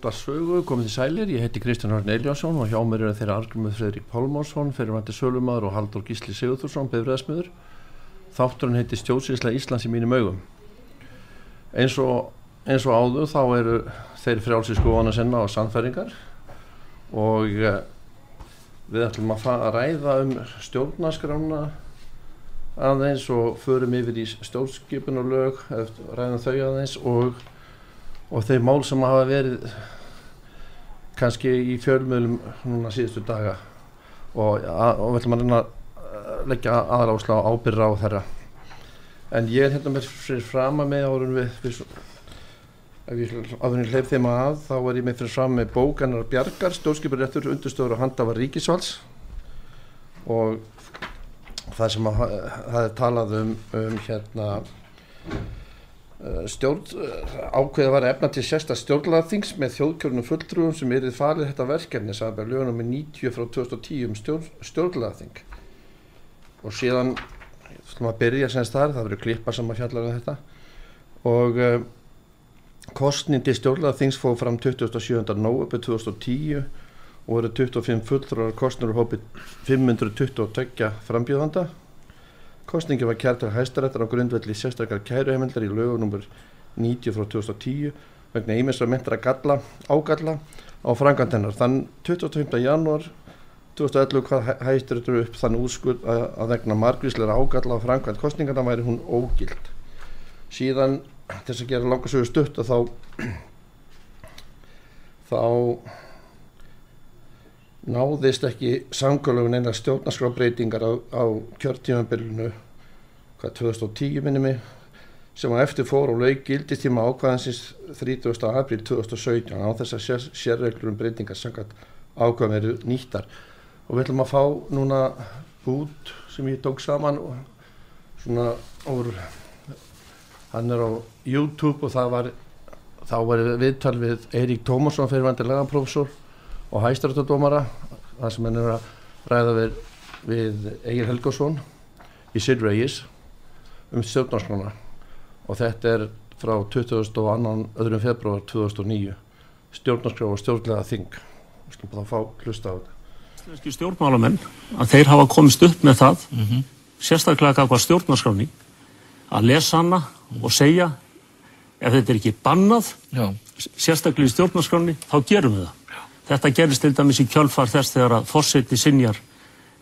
Útvar sögu, komið til sælir, ég heiti Kristján Hörn Eljánsson og hjá mér er þeirra Argrymur Fredrik Pálmásson, fyrirvændi Sölumadur og Haldur Gísli Sigurðursson, befriðasmiður. Þátturinn heiti Stjóðsísla Íslands í mínum augum. Eins og, eins og áður þá eru þeir frjálsi skoðana senna á sannfæringar og eh, við ætlum að, að ræða um stjórnaskrána aðeins og förum yfir í stjórnskipun og lög, ræðum þau aðeins og og þeir mál sem hafa verið kannski í fjölmjölum núna síðustu daga. Og, og við ætlum að reyna að leggja aðalásla á ábyrra á þeirra en ég er hérna með fyrir frama með árun við, við áðurinn hleyf þeim að þá er ég með fyrir frama með bókanar Bjarkar, stjórnskipur réttur undurstöður og handafar Ríkisvalds. Og það sem að, það er talað um, um hérna stjórn eh, ákveða var efna til sérsta stjórnlaðþings með þjóðkjörnum fulltrúum sem erið farið þetta verkefni er lögunum með 90 frá 2010 um stjórn, stjórnlaðþing og síðan ætlum að byrja semst þar, það verður klippa sem að fjalla um þetta og uh, kostnindi stjórnlaðþings fóð fram 27. nóöpu 2010 og verður 25 fulltrúar kostnur og hópið 522 frambjöðanda Kostningi var kært til hæstarættar á grundvelli sérstakar kæruheimildar í lögunumur 90 frá 2010 vegna ímessra myndra galla, ágalla á frangandennar. Þann 25. janúar 2011 hvað hæstur upp þann úrskurð að vegna margvísleira ágalla á frangand kostningarna væri hún ógild síðan þess að gera langarsögur stutt að þá þá náðist ekki samgölugun eina stjórnarskrábreytingar á, á kjörtímanbyrjunu hvað 2010 minni mig sem að eftir fór og laug gildistíma ákvæðansins 30. april 2017 á þess að sér, sérreglur um breytingar sangat ákvæðan eru nýttar og við ætlum að fá núna út sem ég tók saman og svona úr hann er á YouTube og það var þá var viðtal við Eirík Tómasson fyrirvandi lagaprófessor og hæstrættadómara það sem hann er að ræða við, við Egil Helgarsson í Sid Reyes um stjórnarskona og þetta er frá 22. öðrum februar 2009 stjórnarskrá og stjórnlega þing við skulum bara fá hlusta á þetta Íslenski stjórnmálamenn að þeir hafa komist upp með það mm -hmm. sérstaklega hvað stjórnarskráni að lesa hana og segja ef þetta er ekki bannað Já. sérstaklega í stjórnarskráni þá gerum við það. Þetta gerist til dæmis í kjölfar þess þegar að fórseti sinjar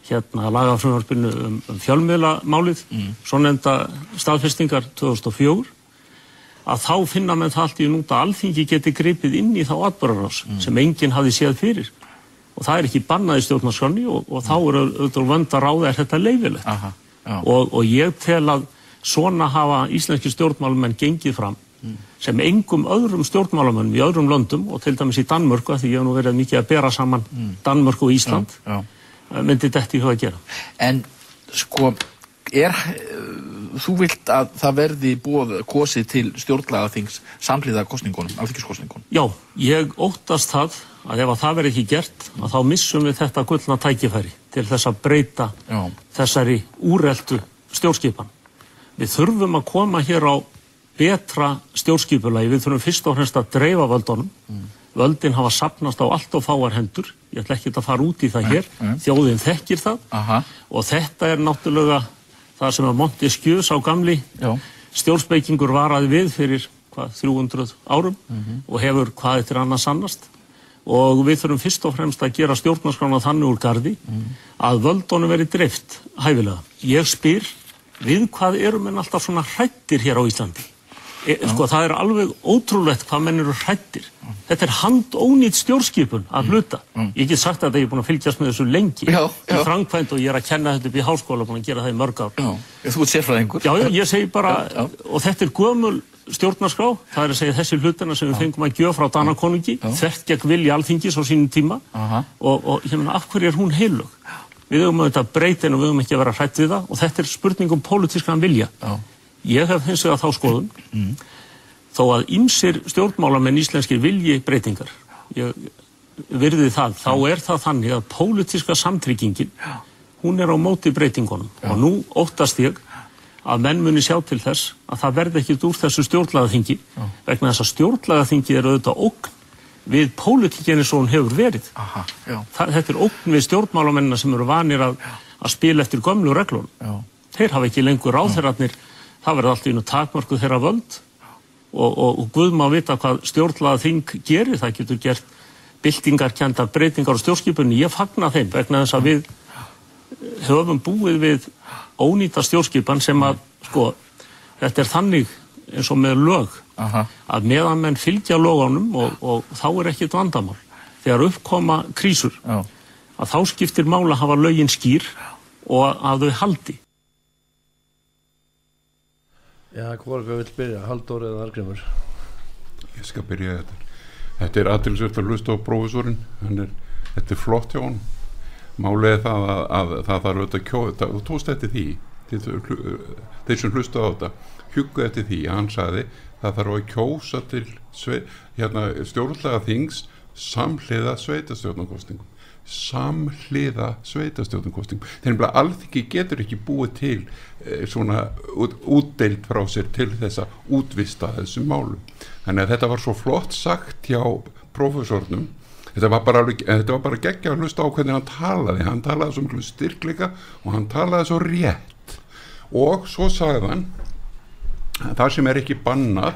hérna lagafröðarpinu um, um fjölmiðlamálið mm. svo nefnda staðfestingar 2004 að þá finna með það allt í núta að alþingi geti gripið inn í þá atbörðarás mm. sem enginn hafi séð fyrir og það er ekki bannað í stjórnarskráni og, og þá er auðvitað vöndar á það er þetta leifilegt Aha, og, og ég tel að svona hafa íslenski stjórnmálumenn gengið fram. Sem engum öðrum stjórnmálumenn í öðrum löndum og til dæmis í Danmörku því ég hef nú verið mikið að bera saman mm. Danmörku og Ísland já, já. myndi þetta í hvað að gera En sko er þú vilt að það verði búið kosið til stjórnlagaþings samhliða kostningunum, alþingiskostningunum Já, ég óttast það að ef að það verði ekki gert að þá missum við þetta gullna tækifæri til þess að breyta Já. þessari úreltu stjórnskipan. Við þurfum að koma hér á betra stjórnskipulagi, við þurfum fyrst og fremst að dreifa völdunum. Mm. Völdin hafa sapnast á allt og fáar hendur, ég ætla ekki að fara út í það hér, mm. þjóðin þekkir það Aha. og þetta er náttúrulega það sem að Montesquieu sá gamli stjórnspeikingur varaði við fyrir hvað, 300 árum mm -hmm. og hefur hvað eftir annars sannast og við þurfum fyrst og fremst að gera stjórnarskrána þannig úr gardi mm. að völdónu veri dreift hæfilega. Ég spyr við hvað erum en alltaf svona hrættir hér á Íslandi? E, sko það er alveg ótrúlegt hvað menn eru hrættir. Þetta er handónýtt stjórnskipun að mm. hluta. Mm. Ég get sagt að það er búin að fylgjast með þessu lengi já, já. í framkvæmt og ég er að kenna þetta upp í háskóla búin að gera það í mörg ár. Já, þú ert sérfræðingur. Já, já, ég segi bara, og þetta er gömul stjórnarskrá, það er að segja þessi hlutina sem við fengum að gjöf frá Danakonungi þert gegn vilja alþingis á sínum tíma Aha. og, og ég meina, af hverju er hún heilug? Við höfum auðvitað breytin og við höfum ekki að vera hrætt við það og þetta er spurning um pólitískan vilja. Já. Ég hef hins vegar þá skoðun mm. þó að ymsir stjórnmálamenn íslenskir vilji breytingar. Ég virði það, þá er það þannig að pólitíska samtryggingin hún er á móti breytingunum. Já. og nú óttast ég að menn muni sjá til þess að það verði ekkit úr þessu stjórnlagaþingi vegna þess að stjórnlagaþingi er auðvitað ógn við pólitíkinni svo hún hefur verið. Aha, það, þetta er ógn við stjórnmálamennina sem eru vanir að, að spila eftir gömlu reglun. Þeir hafa ekki lengur ráþeirarnir, það verði alltaf inn og takmarkuð þeirra völd og, og, og Guð má vita hvað stjórnlagaþing gerir, það getur gert byltingar, kjandar, breytingar og stjórnskipunni. Ég fagna þeim vegna þess að við höfum búið við ónýta stjórnskipan sem að sko, þetta er þannig eins og með lög Aha. að meðan menn fylgja lögunum og, og þá er ekkit vandamál þegar uppkoma krísur Já. að þá skiptir mála að hafa lögin skýr og að þau haldi Já, hvað vil byrja? Haldur eða Argrimur? Ég skal byrja þetta. Þetta er aðtilsvægt að hlusta á prófessorinn. Þetta er flott hjá hann er það að, að það þarf auðvitað kjóða og tóst eftir því þeir sem hlusta á þetta huggu eftir því að hann saði það þarf að kjósa til hérna, stjórnlega þings samhliða sveitastjórnarkostingum samhliða sveitastjórnarkostingum þegar bara alþingi getur ekki búið til eh, svona út, útdeilt frá sér til þess að útvista þessum málum. Þannig að þetta var svo flott sagt hjá profesornum þetta var bara, bara geggja að hlusta á hvernig hann talaði. Hann talaði svo styrkleika og hann talaði svo rétt. Og svo sagði hann það sem er ekki bannað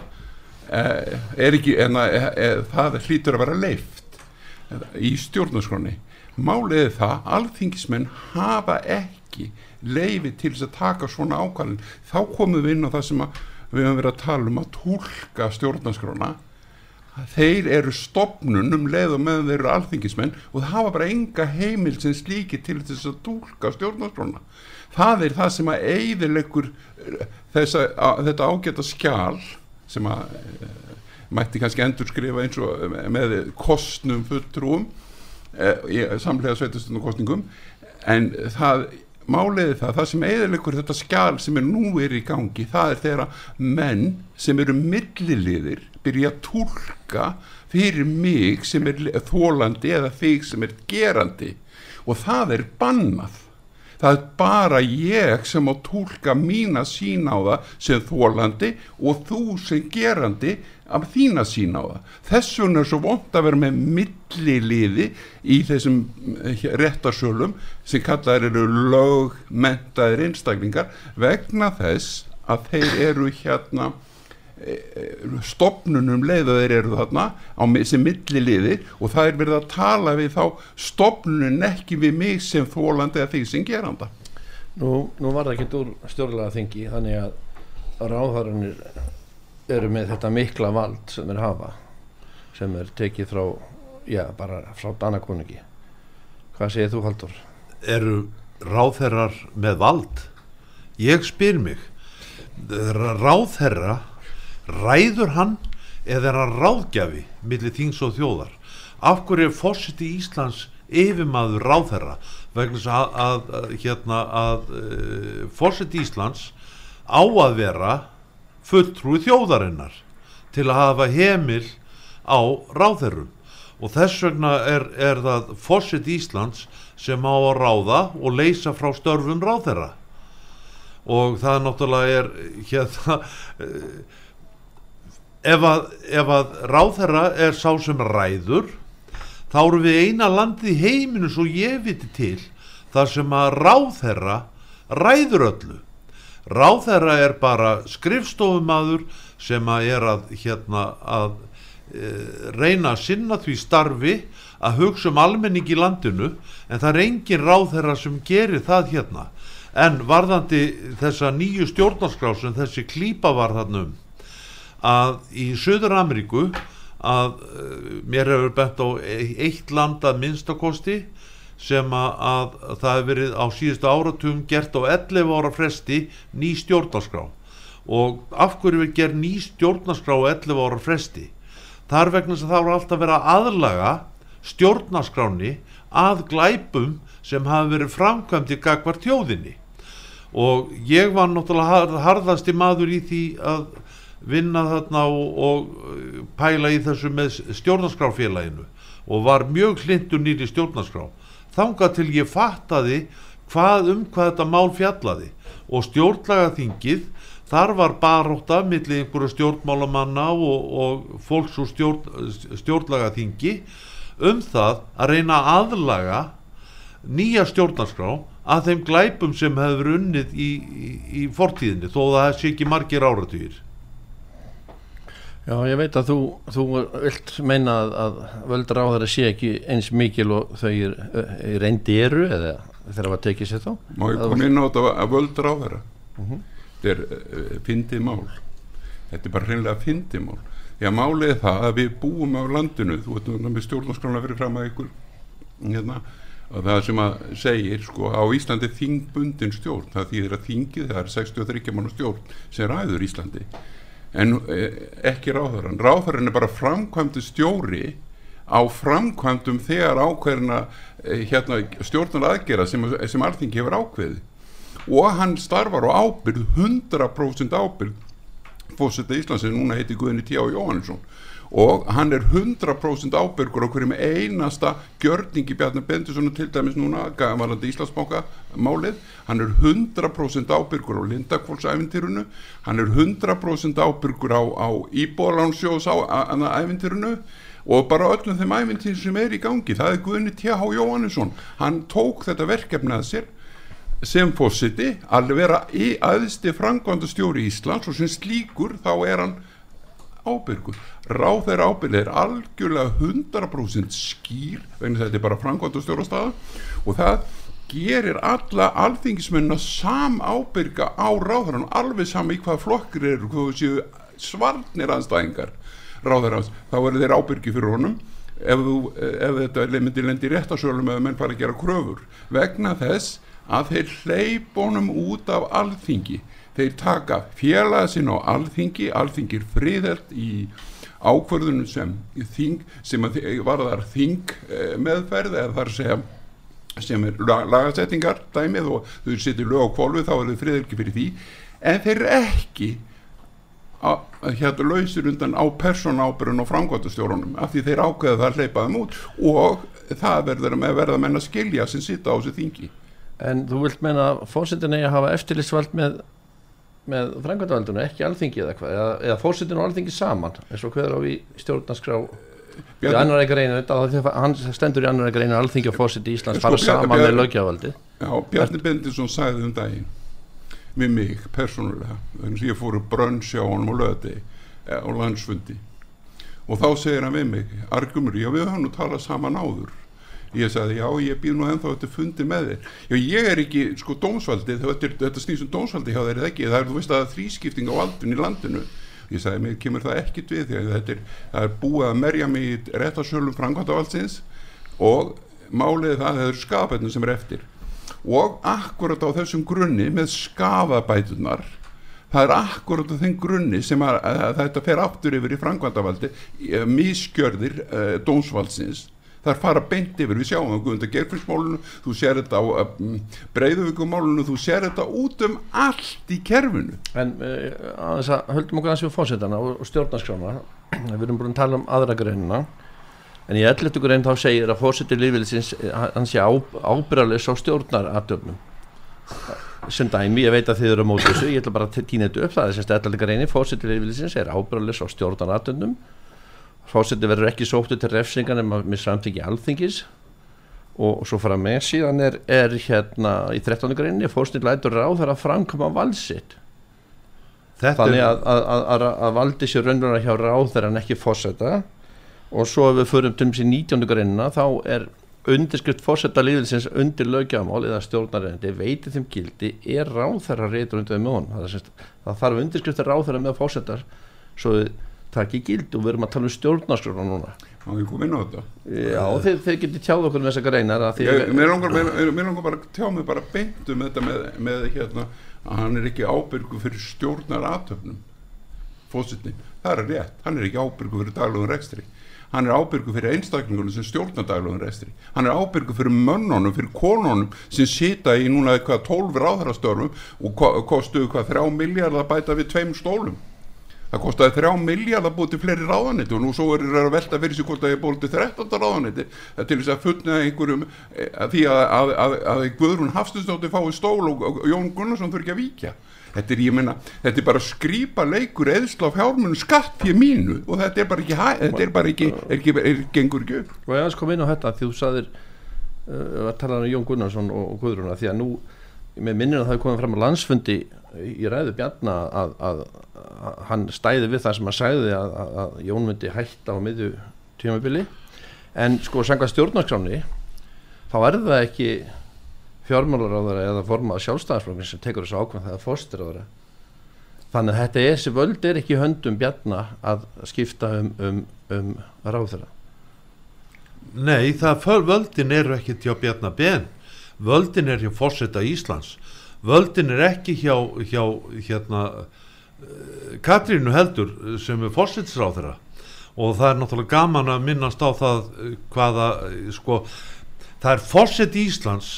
eh, er ekki en að, e, e, það hlýtur að vera leift í stjórnarskroni máliði það, alþingismenn hafa ekki leifi til þess að taka svona ákvæðin þá komum við inn á það sem við höfum verið að tala um að tólka stjórnarskrána. Þeir eru stopnun um leið og meðan þeir eru alþingismenn og það hafa bara enga heimil sem slíki til þess að tólka stjórnarskrána. Það er það sem að eigðilegur þetta ágæta skjál sem að e, mætti kannski endur skrifa eins og með kostnum fulltrúum samlega sveitastunum kostningum en það máliði það, það sem eðilegur þetta skjál sem er nú er í gangi það er þeirra menn sem eru milliliðir byrja að tólka fyrir mig sem er þólandi eða þig sem er gerandi. Og það er bannað það er bara ég sem á tólka mína sín á það sem þólandi og þú sem gerandi af þína sín á það þess vegna er svo vond að vera með milliliði í þessum eh, réttarsölum sem kallaður eru lögmentaðir einstaklingar vegna þess að þeir eru hérna stopnunum leiða þeir eru þarna á sem milliliði og það er verið að tala við þá stopnunum ekki við mig sem þólandi eða því sem geranda Nú, nú var það ekki úr stjórnlega þingi þannig að ráðhæranir eru með þetta mikla vald sem þeir hafa sem er tekið frá já, bara frá Danakonungi hvað segir þú Haldur? eru ráðherrar með vald? ég spyr mig ráðherra ræður hann eða er hann ráðgjafi millir þings og þjóðar? Af hverju er fórsiti í Íslands yfirmaður ráðherra? Vegna þess að, að, að, hérna, að uh, eh, fórsiti í Íslands á að vera fulltrúi þjóðarinnar til að hafa heimil á ráðherrum. Og þess vegna er, er það fósitt Íslands sem á að ráða og leysa frá störfum ráðherra. Og það náttúrulega er hérna ef að, ef að ráðherra er sá sem ræður þá eru við eina landið í heiminu svo ég viti til þar sem að ráðherra ræður öllu. Ráðherra er bara skrifstofumadur sem að er að, hérna, að e, reyna að sinna því starfi að hugsa um almenning í landinu en það er engin ráðherra sem gerir það hérna. En varðandi þessa nýju stjórnarskrá sem þessi klípa var þarna um að í Söður Ameríku að e, mér hefur bent á e, eitt land að minnstakosti sem að, að það hefur verið á síðustu áratugum gert á 11 ára fresti ný stjórnarskrá. Og af hverju við gerum ný stjórnarskrá á 11 ára fresti? Þar vegna sem það voru alltaf að aðlaga stjórnarskráni að glæpum sem hafi verið framkvæmt í gagvar tjóðinni og ég var náttúrulega harðasti maður í því að vinna þarna og, og pæla í þessu með stjórnarskráfélaginu og var mjög hlindur nýri stjórnarskrá. Þanga til ég fattaði hvað um hvað þetta mál fjallaði og stjórnlagaþingið þar var baróta millir einhverju stjórnmálamanna og, og fólks úr stjórn, stjórnlagaþingi um það að reyna aðlaga nýja stjórnarskrá að þeim glæpum sem hefur unnið í, í, í fortíðinni þó það sé ekki margir áratýr Já, ég veit að þú, þú vilt meina að, að völdur á þeirra sé ekki eins mikil og þau er, er reyndi eru eða þeirra var tekið sér þá? Má ég koma inn á þetta að völdur á þeirra? Uh -huh. Þetta er uh, fyndið mál. Þetta er bara hreinlega fyndið mál. Já, málið er það að við búum á landinu, þú veit, með stjórnarskrána fyrir fram að ykkur, hérna, og það sem að segir, sko, á Íslandi þingbundin stjórn, það þýðir að þingið, það er 63 mann stjórn sem ræður Íslandi en eh, ekki ráðhverjan ráðhverjan er bara framkvæmdu stjóri á framkvæmdum þegar ákveðina eh, hérna, stjórnar aðgera sem, sem alþingi hefur ákveði og hann starfar á ábyrð 100% ábyrð fórsetta Íslands sem núna heiti Guðni T. Jóhannesson og hann er 100% ábyrgur á hverjum einasta gjörningi Bjarni Bendisson til dæmis núna varandi Íslandsbánka málið. Hann er 100% ábyrgur á Lindakvólsæventýrunu hann er 100% ábyrgur á, á Íbólánsjós á æventýrunu og bara öllum þeim æventýr sem er í gangi það er Guðni T.H. Jóhannesson. Hann tók þetta verkefni að sér sem fósiti að vera í aðsti frangvandastjóri Íslands og sem slíkur þá er hann ábyrgur ráð þeirra ábyrg er algjörlega 100% skýr vegna þetta er bara frangvand og stjórnastæða og það gerir alla alþingismunna sam ábyrga á ráðarann alveg sami í hvað flokkur eru hvað séu svarnir anstæðingar ráðarans, þá eru þeir ábyrgi fyrir honum. Ef, þú, ef þetta myndi lendi réttasölum eða menn fara að gera kröfur. Vegna þess að þeir hleypunum út af alþingi. Þeir taka félaga sinn á alþingi alþingir friðelt í ákvörðunum sem þing sem varðar þing eh, meðferð eða þar segja sem er lagasettingar dæmið og þau sittir lög á kvolvu þá er þau friðelgi fyrir því. En þeir eru ekki að hérna lausir undan á persónábyrjun og framkvæmtastjórunum af því þeir ákveða það að hleypa þeim út og það verður með verða menn að skilja sem sitta á þessu þingi. En þú vilt menna að fórsetin eigi að hafa eftirlitsvald með, með framkvæmtavaldunum, ekki alþingi eða hvað, eða, eða fórsetin og alþingi saman eins og hverður á í stjórnarskrá í annar ekkar einu, hann stendur í annar ekkar einu alþingi og fórseti í Íslands sko, fara saman með lögjavaldi Já, Bjarni Bendisson sagði um daginn með mig persónulega þannig að ég fóru brönnsjá honum og löði á landsfundi. Og þá segir hann við mig argumur, já við höfum nú talað saman áður ég sagði já ég býð nú ennþá þetta fundi með þér. Já ég er ekki sko dómsvaldi þetta, þetta snýsum dómsvaldi hjá þeir ekki? Það er þú veist að þrískipting á valdun í landinu. Ég sagði mér kemur það ekkit við að þetta er, er búið að merja mig í réttarsölum framkvæmdavaldsins og málið það það eru skapetnum sem er eftir. Og akkurat á þessum grunni með skafabætunar það er akkurat á þeim grunni sem að, að, að þetta fer aftur yfir í framkvæmdavaldi mískjörðir uh, dómsvaldsins það er fara beint yfir, við sjáum það Guðunda Gerfrinsmálunu, þú sér þetta á um, Breiðuvíkumálunu, þú sér þetta út um allt í kerfinu. En uh, að að höldum okkur aðeins við fósettana og, stjórnarskrána. Við erum búin að tala um aðra greinina. En í elletu grein þá segir að fósetti lífeylisins, hann sé á, ábyrðarlegs á stjórnaratöfnum sem dæmi, ég veit að þið eru á mót þessu, ég ætla bara að týna þetta upp það er semst elletu greini, fósetti lífeylisins er ábyrðarlegs á stjórnaratöfnum fósetti verður ekki sóttu til refsingan en með samtiki alþingis og, svo fara með síðan er, er hérna í 13. greinni fósetti lætur ráð þar að framkoma valsitt þannig að, að, að, að valdi sér raunverðar hjá ráð þar en ekki fósetta og svo ef við förum til þessi 19. greinina þá er undirskrift fósetta líðilsins undir lögjamál eða stjórnarendi veitið þeim gildi er ráð þar að reyta undir með honum það, það þarf undirskriftir ráð þar með fósettar svo það ekki gild og við erum að tala um stjórnarskrona núna. Og við komum inn á þetta? Já þeir, þeir getur tjáð okkur um þessar greinar mér langar bara að tjá mig bara beintum þetta með, með hérna að hann er ekki ábyrgu fyrir stjórnar aðtöfnum fósitni, það er rétt, hann er ekki ábyrgu fyrir daglöðun rekstri. Hann er ábyrgu fyrir einstaklingunum sem stjórnar daglöðun rekstri. Hann er ábyrgu fyrir mönnunum, fyrir konunum sem sita í núna eitthvað 12 ráðarastörnum og kostuðu hvað 3 miljardar bæta við tveim stólum það kostiði þrjá miljard að búið til fleiri ráðanetti og nú svo er það að velta fyrir sig hvort það er búið til 13. ráðanetti til þess að fullna einhverjum að eh, því að, að, að, að Guðrún Hafstinsdóttir fái stól og, og Jón Gunnarsson þurfi ekki að víkja þetta er, ég menna, þetta er bara skrýpa leikur eðsla á fjármunum skatt fyrir mínu og þetta er bara ekki, þetta er bara ekki, er ekki, er ekki gengur ekki upp og ég aðeins kom inn á þetta því þú saðir uh, að tala um Jón Gunnarsson og, og Guðrún því að nú, með minnir að það er komið fram á landsfundi í ræðu bjarna að, að, að hann stæði við það sem hann sagði að, að Jón myndi hætta á miðju tímabili. En sko sanga stjórnarskráni þá er það ekki fjármálaráðara eða formað sjálfstæðarsflokkin sem tekur þessu ákvæm það er fórstiráðara þannig að þetta er þessi völd er ekki höndum bjarna að skipta um, um, um ráðara Nei, það völdin eru ekki hjá bjarna ben. Völdin er hjá fórseta Íslands völdin er ekki hjá, hjá hérna eh, Katrínu heldur sem er fórsetsráð þeirra og það er náttúrulega gaman að minnast á það eh, hvaða eh, sko það er fórsett Íslands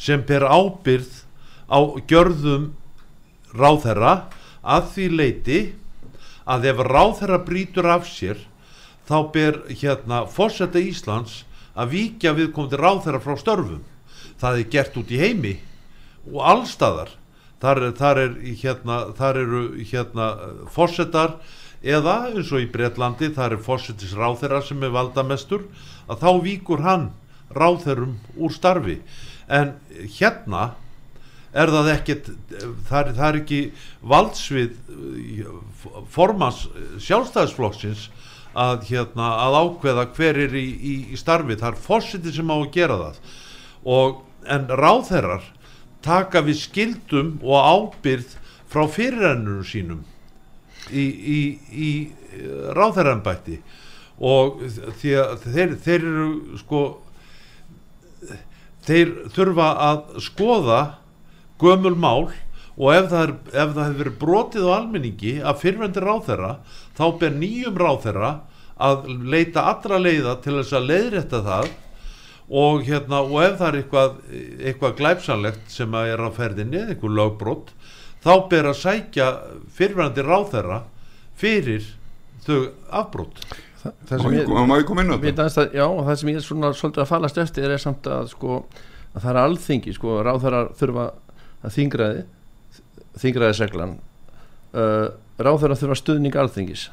sem ber ábyrð á gjörðum ráðherra að því leiti að ef ráðherra brítur af sér þá ber hérna fórsetta Íslands að víkja viðkomandi ráðherra frá störfum. Það er gert út í heimi og allstaðar þar, þar, er, hérna, þar eru hérna fórsetar eða eins og í Breitlandi þar er fórsetis ráþeira sem er valdamestur að þá víkur hann ráþeirum úr starfi. En hérna er það ekkert það, það er ekki valdsvið formans sjálfstæðisflokksins að, hérna, að ákveða hver er í, í, í starfi. Það er fórsetið sem á að gera það. Og en ráðherrar taka við skildum og ábyrð frá fyrirrennunum sínum í, í, í ráðherranbætti og því að þeir, þeir eru sko þeir þurfa að skoða gömul mál og ef það, það hefur verið brotið á almenningi að fyrrvendir ráðherra þá ber nýjum ráðherra að leita allra leiða til þess að leiðrætta það og, hérna, og ef það er eitthvað, eitthvað glæpsanlegt sem er á ferðinni, eitthvað lögbrot þá ber að sækja fyrrvendir ráðherra fyrir þau afbrot Þa, það sem ég, ég koma inn á þetta? Að, já, það sem ég er svona svolítið að falast eftir er samt að sko að það er alþingi sko, ráðherrar þurfa að þingraði þingraðisreglan uh, ráðherrar þurfa stuðning alþingis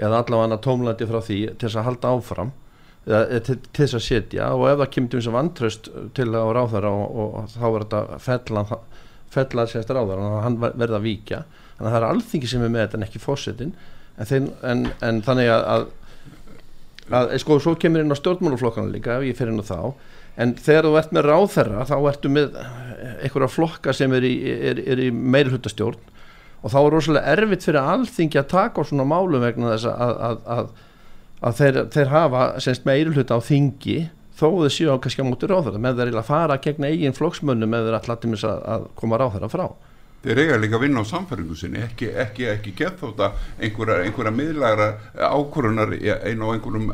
eða allavega tómlandi frá því til þess að halda áfram eða til, þess að setja og ef það kemur til þess að vantraust til að ráðherra og, og, og þá er þetta fellan fellan sérst ráðherra og hann verða að víkja. Þannig að það er alþingi sem er með þetta en ekki fósettin en, en, en þannig að, að að sko svo kemur inn á stjórnmáluflokkana líka ef ég fyrir inn á þá. En þegar þú ert með ráðherra þá ertu með einhverja flokka sem er í, er, er í meiri hlutastjórn og þá er rosalega erfitt fyrir alþingi að taka á svona málum vegna þess að, að, að, að þeir, þeir hafa semst meiri hluta á þingi þó þau séu á kannski á móti ráðherra með þeir að fara gegn eigin flokksmönnum með þeir alltaf að koma ráðherra frá. Þeir eiga líka að vinna á samfæringu sinni ekki, ekki, ekki gett þótt að einhverja, einhverja miðlægra ákvörunar einn á einhverjum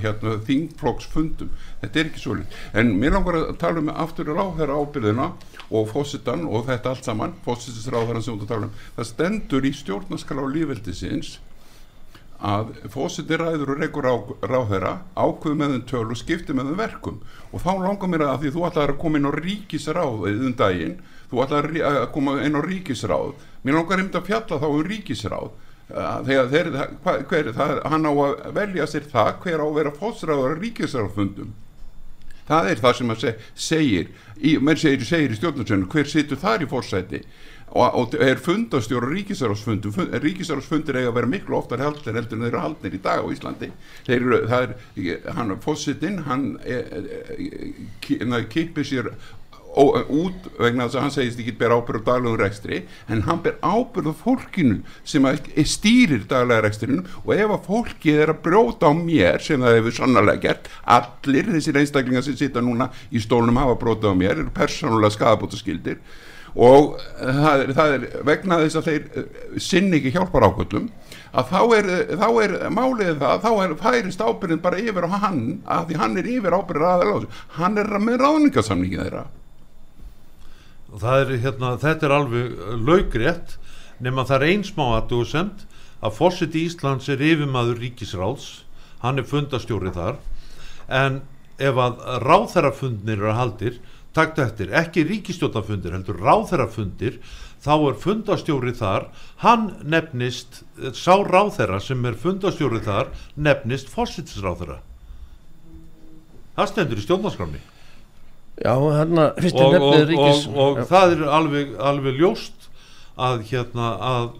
hérna, þingflokksfundum. Þetta er ekki svo líkt en mér langar að tala um aftur ráðherra ábyrðina og fósittan og þetta allt saman fósittisráðherran sem þú tala um. Það stendur í stjórnaskala á lífveldisins að fósittir ræður og regur á ráðherra ákveð með þeim töl og skipti með þeim verkum. Og þá langar mér að því þú ætlaði að koma inn á ríkisráðið um daginn þú ætlar að koma inn á ríkisráð. Mér langar einmitt að fjalla þá um ríkisráð. Þegar þeir, hver, það, hann á að velja sér það hver á að vera fósræður á ríkisráðfundum það er það sem að seg, segir í, segir, segir í stjórnarsönnu hver situr þar í fórsæti og, og er fundastjóra ríkisráðsfundum fund, ríkisráðsfundir eiga að vera miklu oftar heldur heldur en þeir eru haldnir í dag á Íslandi. Þeir eru, það er hann fósitinn, hann kipir sér út vegna þess að hann segist ekki ber ábyrð á daglegum rekstri en hann ber ábyrð á fólkinu sem stýrir daglega rekstrinu og ef að fólkið er að brjóta á mér sem það hefur sannarlega gert allir þessir einstaklingar sem sita núna í stólnum hafa brjóta á mér eru persónulega skadabóta skildir og það er, það er vegna þess að þeir eh, sinni ekki hjálpar ákvöldum að þá er, þá er málið það, þá er færist ábyrðin bara yfir á hann að því hann er yfir ábyrðin aðeins, hann er með ráðningasamningið þeirra. Er, hérna, þetta er alveg laugrétt nema það er einsmá aðdóðsend að fórsiti Íslands er yfirmaður ríkisráðs. Hann er fundastjórið þar. En ef að ráþærafundir eru að haldir taktu eftir, ekki ríkistjótafundir heldur ráþærafundir þá er fundastjórið þar hann nefnist, sá ráþæra sem er fundastjórið þar nefnist fórsitisráþæra það stendur í stjórnarskramni Já, hérna, fyrstu nefnið ríkis og, og, og það er alveg, alveg ljóst að hérna að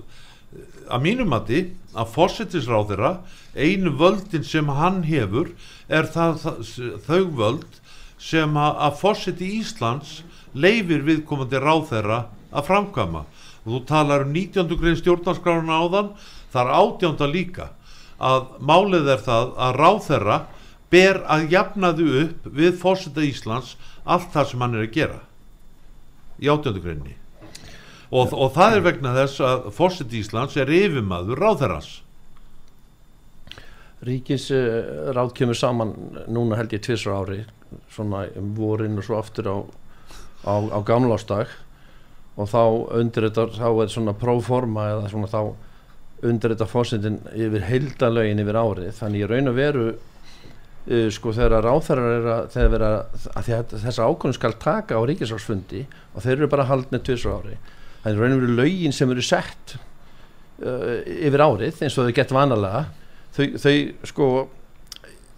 að mínum að fórsetisráðira einu völdin sem hann hefur er það, það þau völd sem að, að fórseti Íslands leifir viðkomandi ráðherra að framkama og þú talar um 19. grein stjórnarskrána áðan þar átjánda líka að málið er það að ráðherra ber að jafna þau upp við fórseta Íslands allt það sem hann er að gera í átjöndugreinni og, og það er vegna þess að fórsett Íslands er yfirmaður ráðherrans. Ríkis uh, ráð kemur saman núna held ég tvirsra ári svona um vorin og svo aftur á, á, á gamlástag og þá undir þetta þá er svona próforma eða svona þá undir þetta fórsetin yfir heildalögin yfir árið. Þannig ég raun að veru uh, sko þegar ráþærar er að, að, að, að þessa ákvörðum skal taka á ríkisálsfundi og þeir eru bara haldnið tviðsra ári er raun og veru lögin sem eru sett uh, yfir árið eins og þau gett vanalega. Þau, þau sko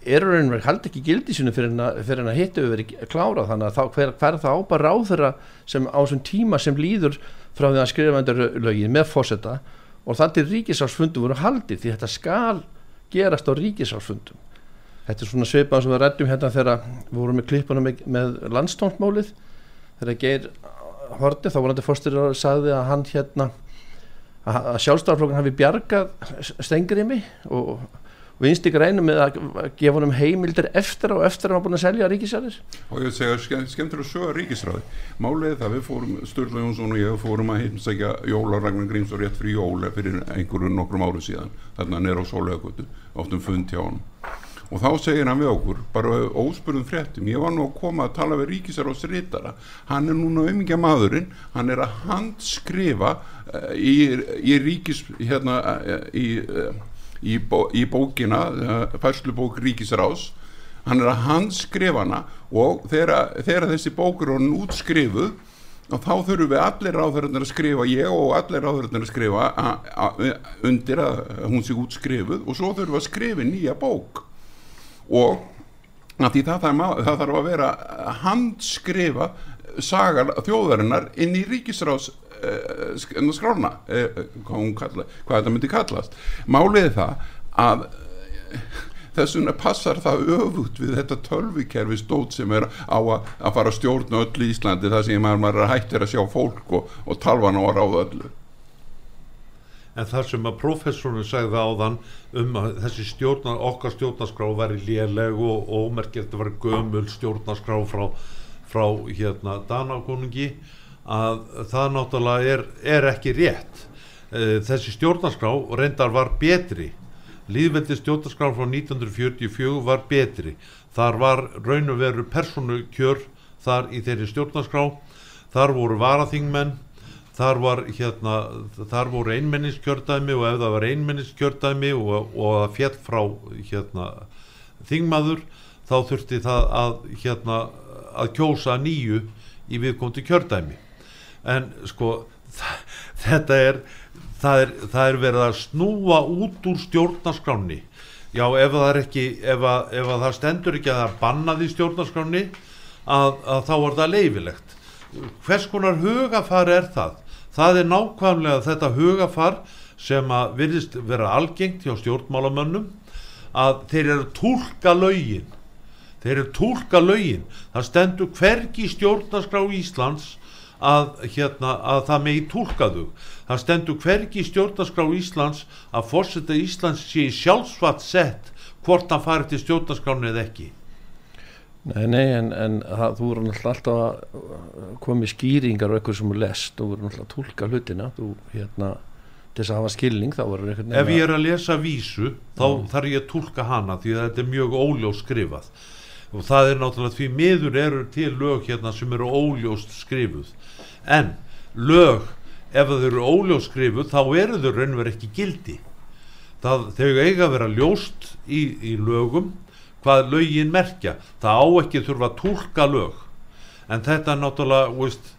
eru raun og veru hald ekki gildi sinu fyrir að hitta við verið klára þannig að hver, hver það ábar ráþæra sem á þessum tíma sem líður frá því að lögin með fósetta og þannig ríkisálsfundum voru haldið því þetta skal gerast á ríkisálsfundum þetta er svona svipað sem við rættum hérna þegar við vorum með klippuna með, með landstónsmálið þegar Geir horti þá var hann fórstur og sagði að hann hérna að sjálfstæðarflokkan hafi bjargað stengrimi og vinst ykkur einu með að gefa honum heimildir eftir og eftir að hann búin að selja ríkisræðis og ég segja ske, skemmtur að ríkisræði málið það við fórum, Sturla Jónsson og ég fórum að heimsækja Jóla Ragnar Gríms og rétt fyrir Jóla fyrir einhverju nokkrum áru síðan. Þarna nýra á Sólögötu oftum fund hjá hann og þá segir hann við okkur bara óspurðum fréttum ég var nú að koma að tala við ríkisræðs rítara hann er núna umingja maðurinn hann er að handskrifa uh, í, í ríkis hérna uh, í uh, í, bó, í bókina uh, færslubók Ríkisrás hann er að handskrifa hana og þegar, þegar þessi bókur er útskrifuð og þá þurfum við allir ráðverðin að skrifa ég og allir ráðverðin að skrifa a, a, undir að hún sé útskrifuð og svo þurfum við að skrifa nýja bók. Og það þarf, það þarf að vera handskrifa sagar þjóðarinnar inn í ríkisrás skrána uh, hvað, hvað þetta myndi kallast. Málið það að þessuna passar það öfut við þetta tölvikerfi stót sem er á að, að fara að stjórna öll í Íslandi þar sem maður hættir að sjá fólk og, og talvan á að ráða öllu. En það sem að professorinu segði áðan um að þessi stjórnar, okkar stjórnarskrá væri léleg og ómerkjast að vera gömul stjórnarskrá frá, frá hérna Danakonungi að það náttúrulega er, er ekki rétt. Eh, þessi stjórnarskrá reyndar var betri. Líðveldi stjórnarskrá frá 1944 var betri. Þar var raun og veru personu kjör þar í þeirri stjórnarskrá. Þar voru varaþingmenn. Þar var hérna þar voru einmenniskjördæmi og ef það var einmenniskjördæmi og, og að fjall frá hérna þingmaður þá þurfti það að hérna að kjósa nýju í viðkomti kjördæmi en sko þetta er það, er það er verið að snúa út úr stjórnarskráni já ef það er ekki ef, að, ef að það stendur ekki að það er bannað í stjórnarskráni að, að þá er það leifilegt hvers konar hugafar er það? Það er nákvæmlega þetta hugafar sem að virðist vera algengt hjá stjórnmálamönnum að þeir eru tólka laugin þeir eru tólka laugin það stendur hvergi stjórnarskrá Íslands að, hérna, að það megi tólka þau. Það stendur hvergi í stjórnarskrá Íslands að fórseta Íslands sé sjálfsvatt sett hvort hann farið til stjórnarskránu eða ekki. Nei, nei, en, en það, þú voru alltaf að koma í skýringar og eitthvað sem er lest, þú voru alltaf að tólka hlutina, þú, hérna, til þess að hafa skilning, þá voru eitthvað. Ef ég er að lesa vísu, þá mm. þarf ég að tólka hana, því að þetta er mjög óljós skrifað og það er náttúrulega því miður eru til lög hérna sem eru óljóst skrifuð. En lög ef þau eru óljóskrifu þá eru þau raunverð ekki gildi. Það, þau eiga að vera ljóst í, í lögum hvað lögin merkja. Það á ekki þurfa að tólka lög. En þetta er náttúrulega veist,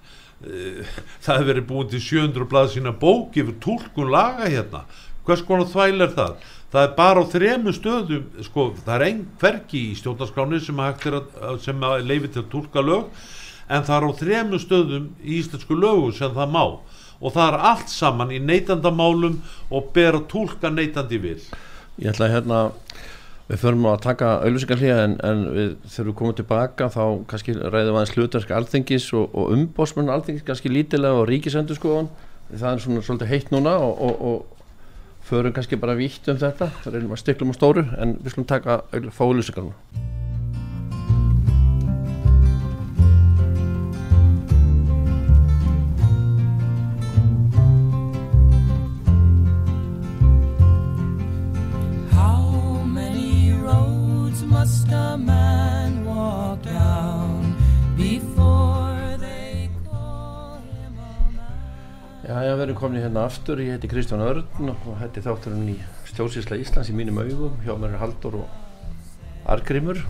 e, það hefur verið búin til 700 blað sína bók yfir tólkun laga hérna. Hvers konar þvæl er það það er bara á þremu stöðum sko, það er einn hverki í stjórnarskráni sem, sem leifi til að tólka lög en það er á þremu stöðum í íslensku lögu sem það má. Og það er allt saman í neytandamálum og ber að tólka neytandi vil. Ég ætla að hérna við förum að taka auðvisingarlega en, en við þurfum að koma tilbaka þá kannski ræðum aðeins hlutverk alþengis og, og umbósmenn alþengis kannski lítilega og ríkisendur skoðan það er svona svolítið heitt núna og, og förum kannski bara vítt um þetta einhverjum að stiklum á stóru en við slumum taka fálusingarna Við erum komin hérna aftur, ég heiti Kristján Örn og hætti þátturinn í stjórnsísla Íslands í mínum augum, hjá mér er Haldur og Argrimur.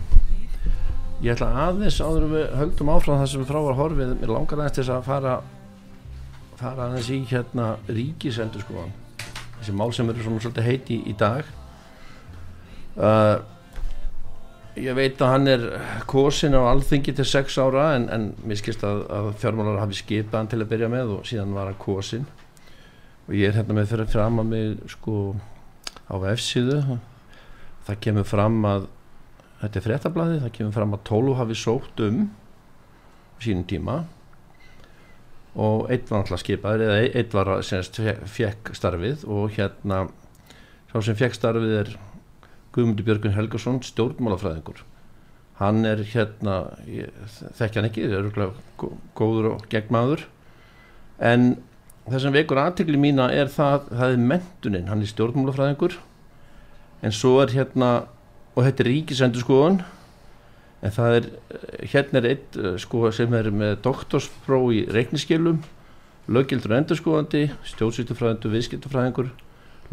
Ég ætla aðeins áður við höldum áfram það sem við frá var horfið, mér langar aðeins til að fara, fara aðeins í hérna ríkisendur sko, þessi mál sem eru svona svolítið heiti í dag. Uh, ég veit að hann er kosin á alþingi til sex ára en, en mér skilst að, að fjármálar hafi skipað hann til að byrja með og síðan var hann kosin og ég er hérna með fyrir að mig sko á F-síðu það kemur fram að þetta er fréttablaði, það kemur fram að Tólu hafi sótt um sínum tíma. Og einn var alltaf skipaður eða einn var semst fekk starfið og hérna sá sem fekk starfið er Guðmundur Björgun Helgarsson stjórnmálafræðingur. Hann er hérna þekkja hann ekki, er örgulega góður og gegnmaður. En það sem vekur aðtegli mína er það, það er mentunin, hann er stjórnmálafræðingur. En svo er hérna og þetta er ríkisendurskoðun en það er, hérna er eitt sko sem er með doktorspróf í reikniskilum löggildur endurskoðandi, stjórnsýttufræðindur viðskiptufræðingur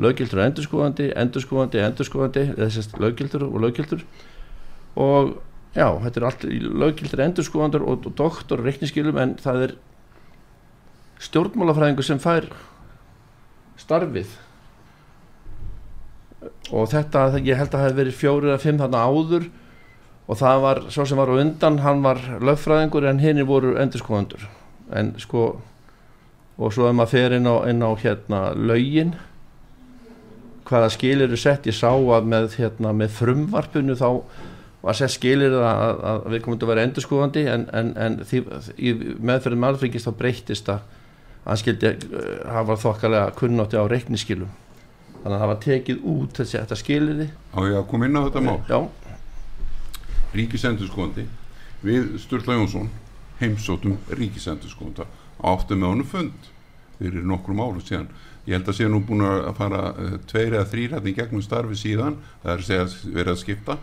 löggildur endurskoðandi, endurskoðandi, endurskoðandi þessast löggildur og löggildur og já, þetta er allt löggildur endurskoðandur og, og doktor og reikniskilum en það er stjórnmálafræðingur sem fær starfið. Og þetta, ég held að það hef verið fjóri eða fimm þarna áður og það var, svo sem var á undan hann var lögfræðingur en hinn voru endurskoðandur en sko og svo ef maður fer inn á, inn á hérna laugin hvaða skilir eru sett, ég sá að með, hérna, með frumvarpunu þá var sett skilir að, að við komum til að vera endurskóðandi en, en, en því, meðferðin malfringist þá breytist að hann skildi hafa þokkalega kunnátti á reikniskilum þannig að það var tekið út þessi þetta skiliði Á ég að koma inn á þetta mál? Já, Ríkisendurskóðandi við Sturla Jónsson heimsóttum Ríkisendurskóðanda áttum með honum fund fyrir nokkrum árum síðan ég held að sé nú búin að fara uh, tveir eða þrýrætni gegnum starfi síðan. Það er að segja verið að skipta.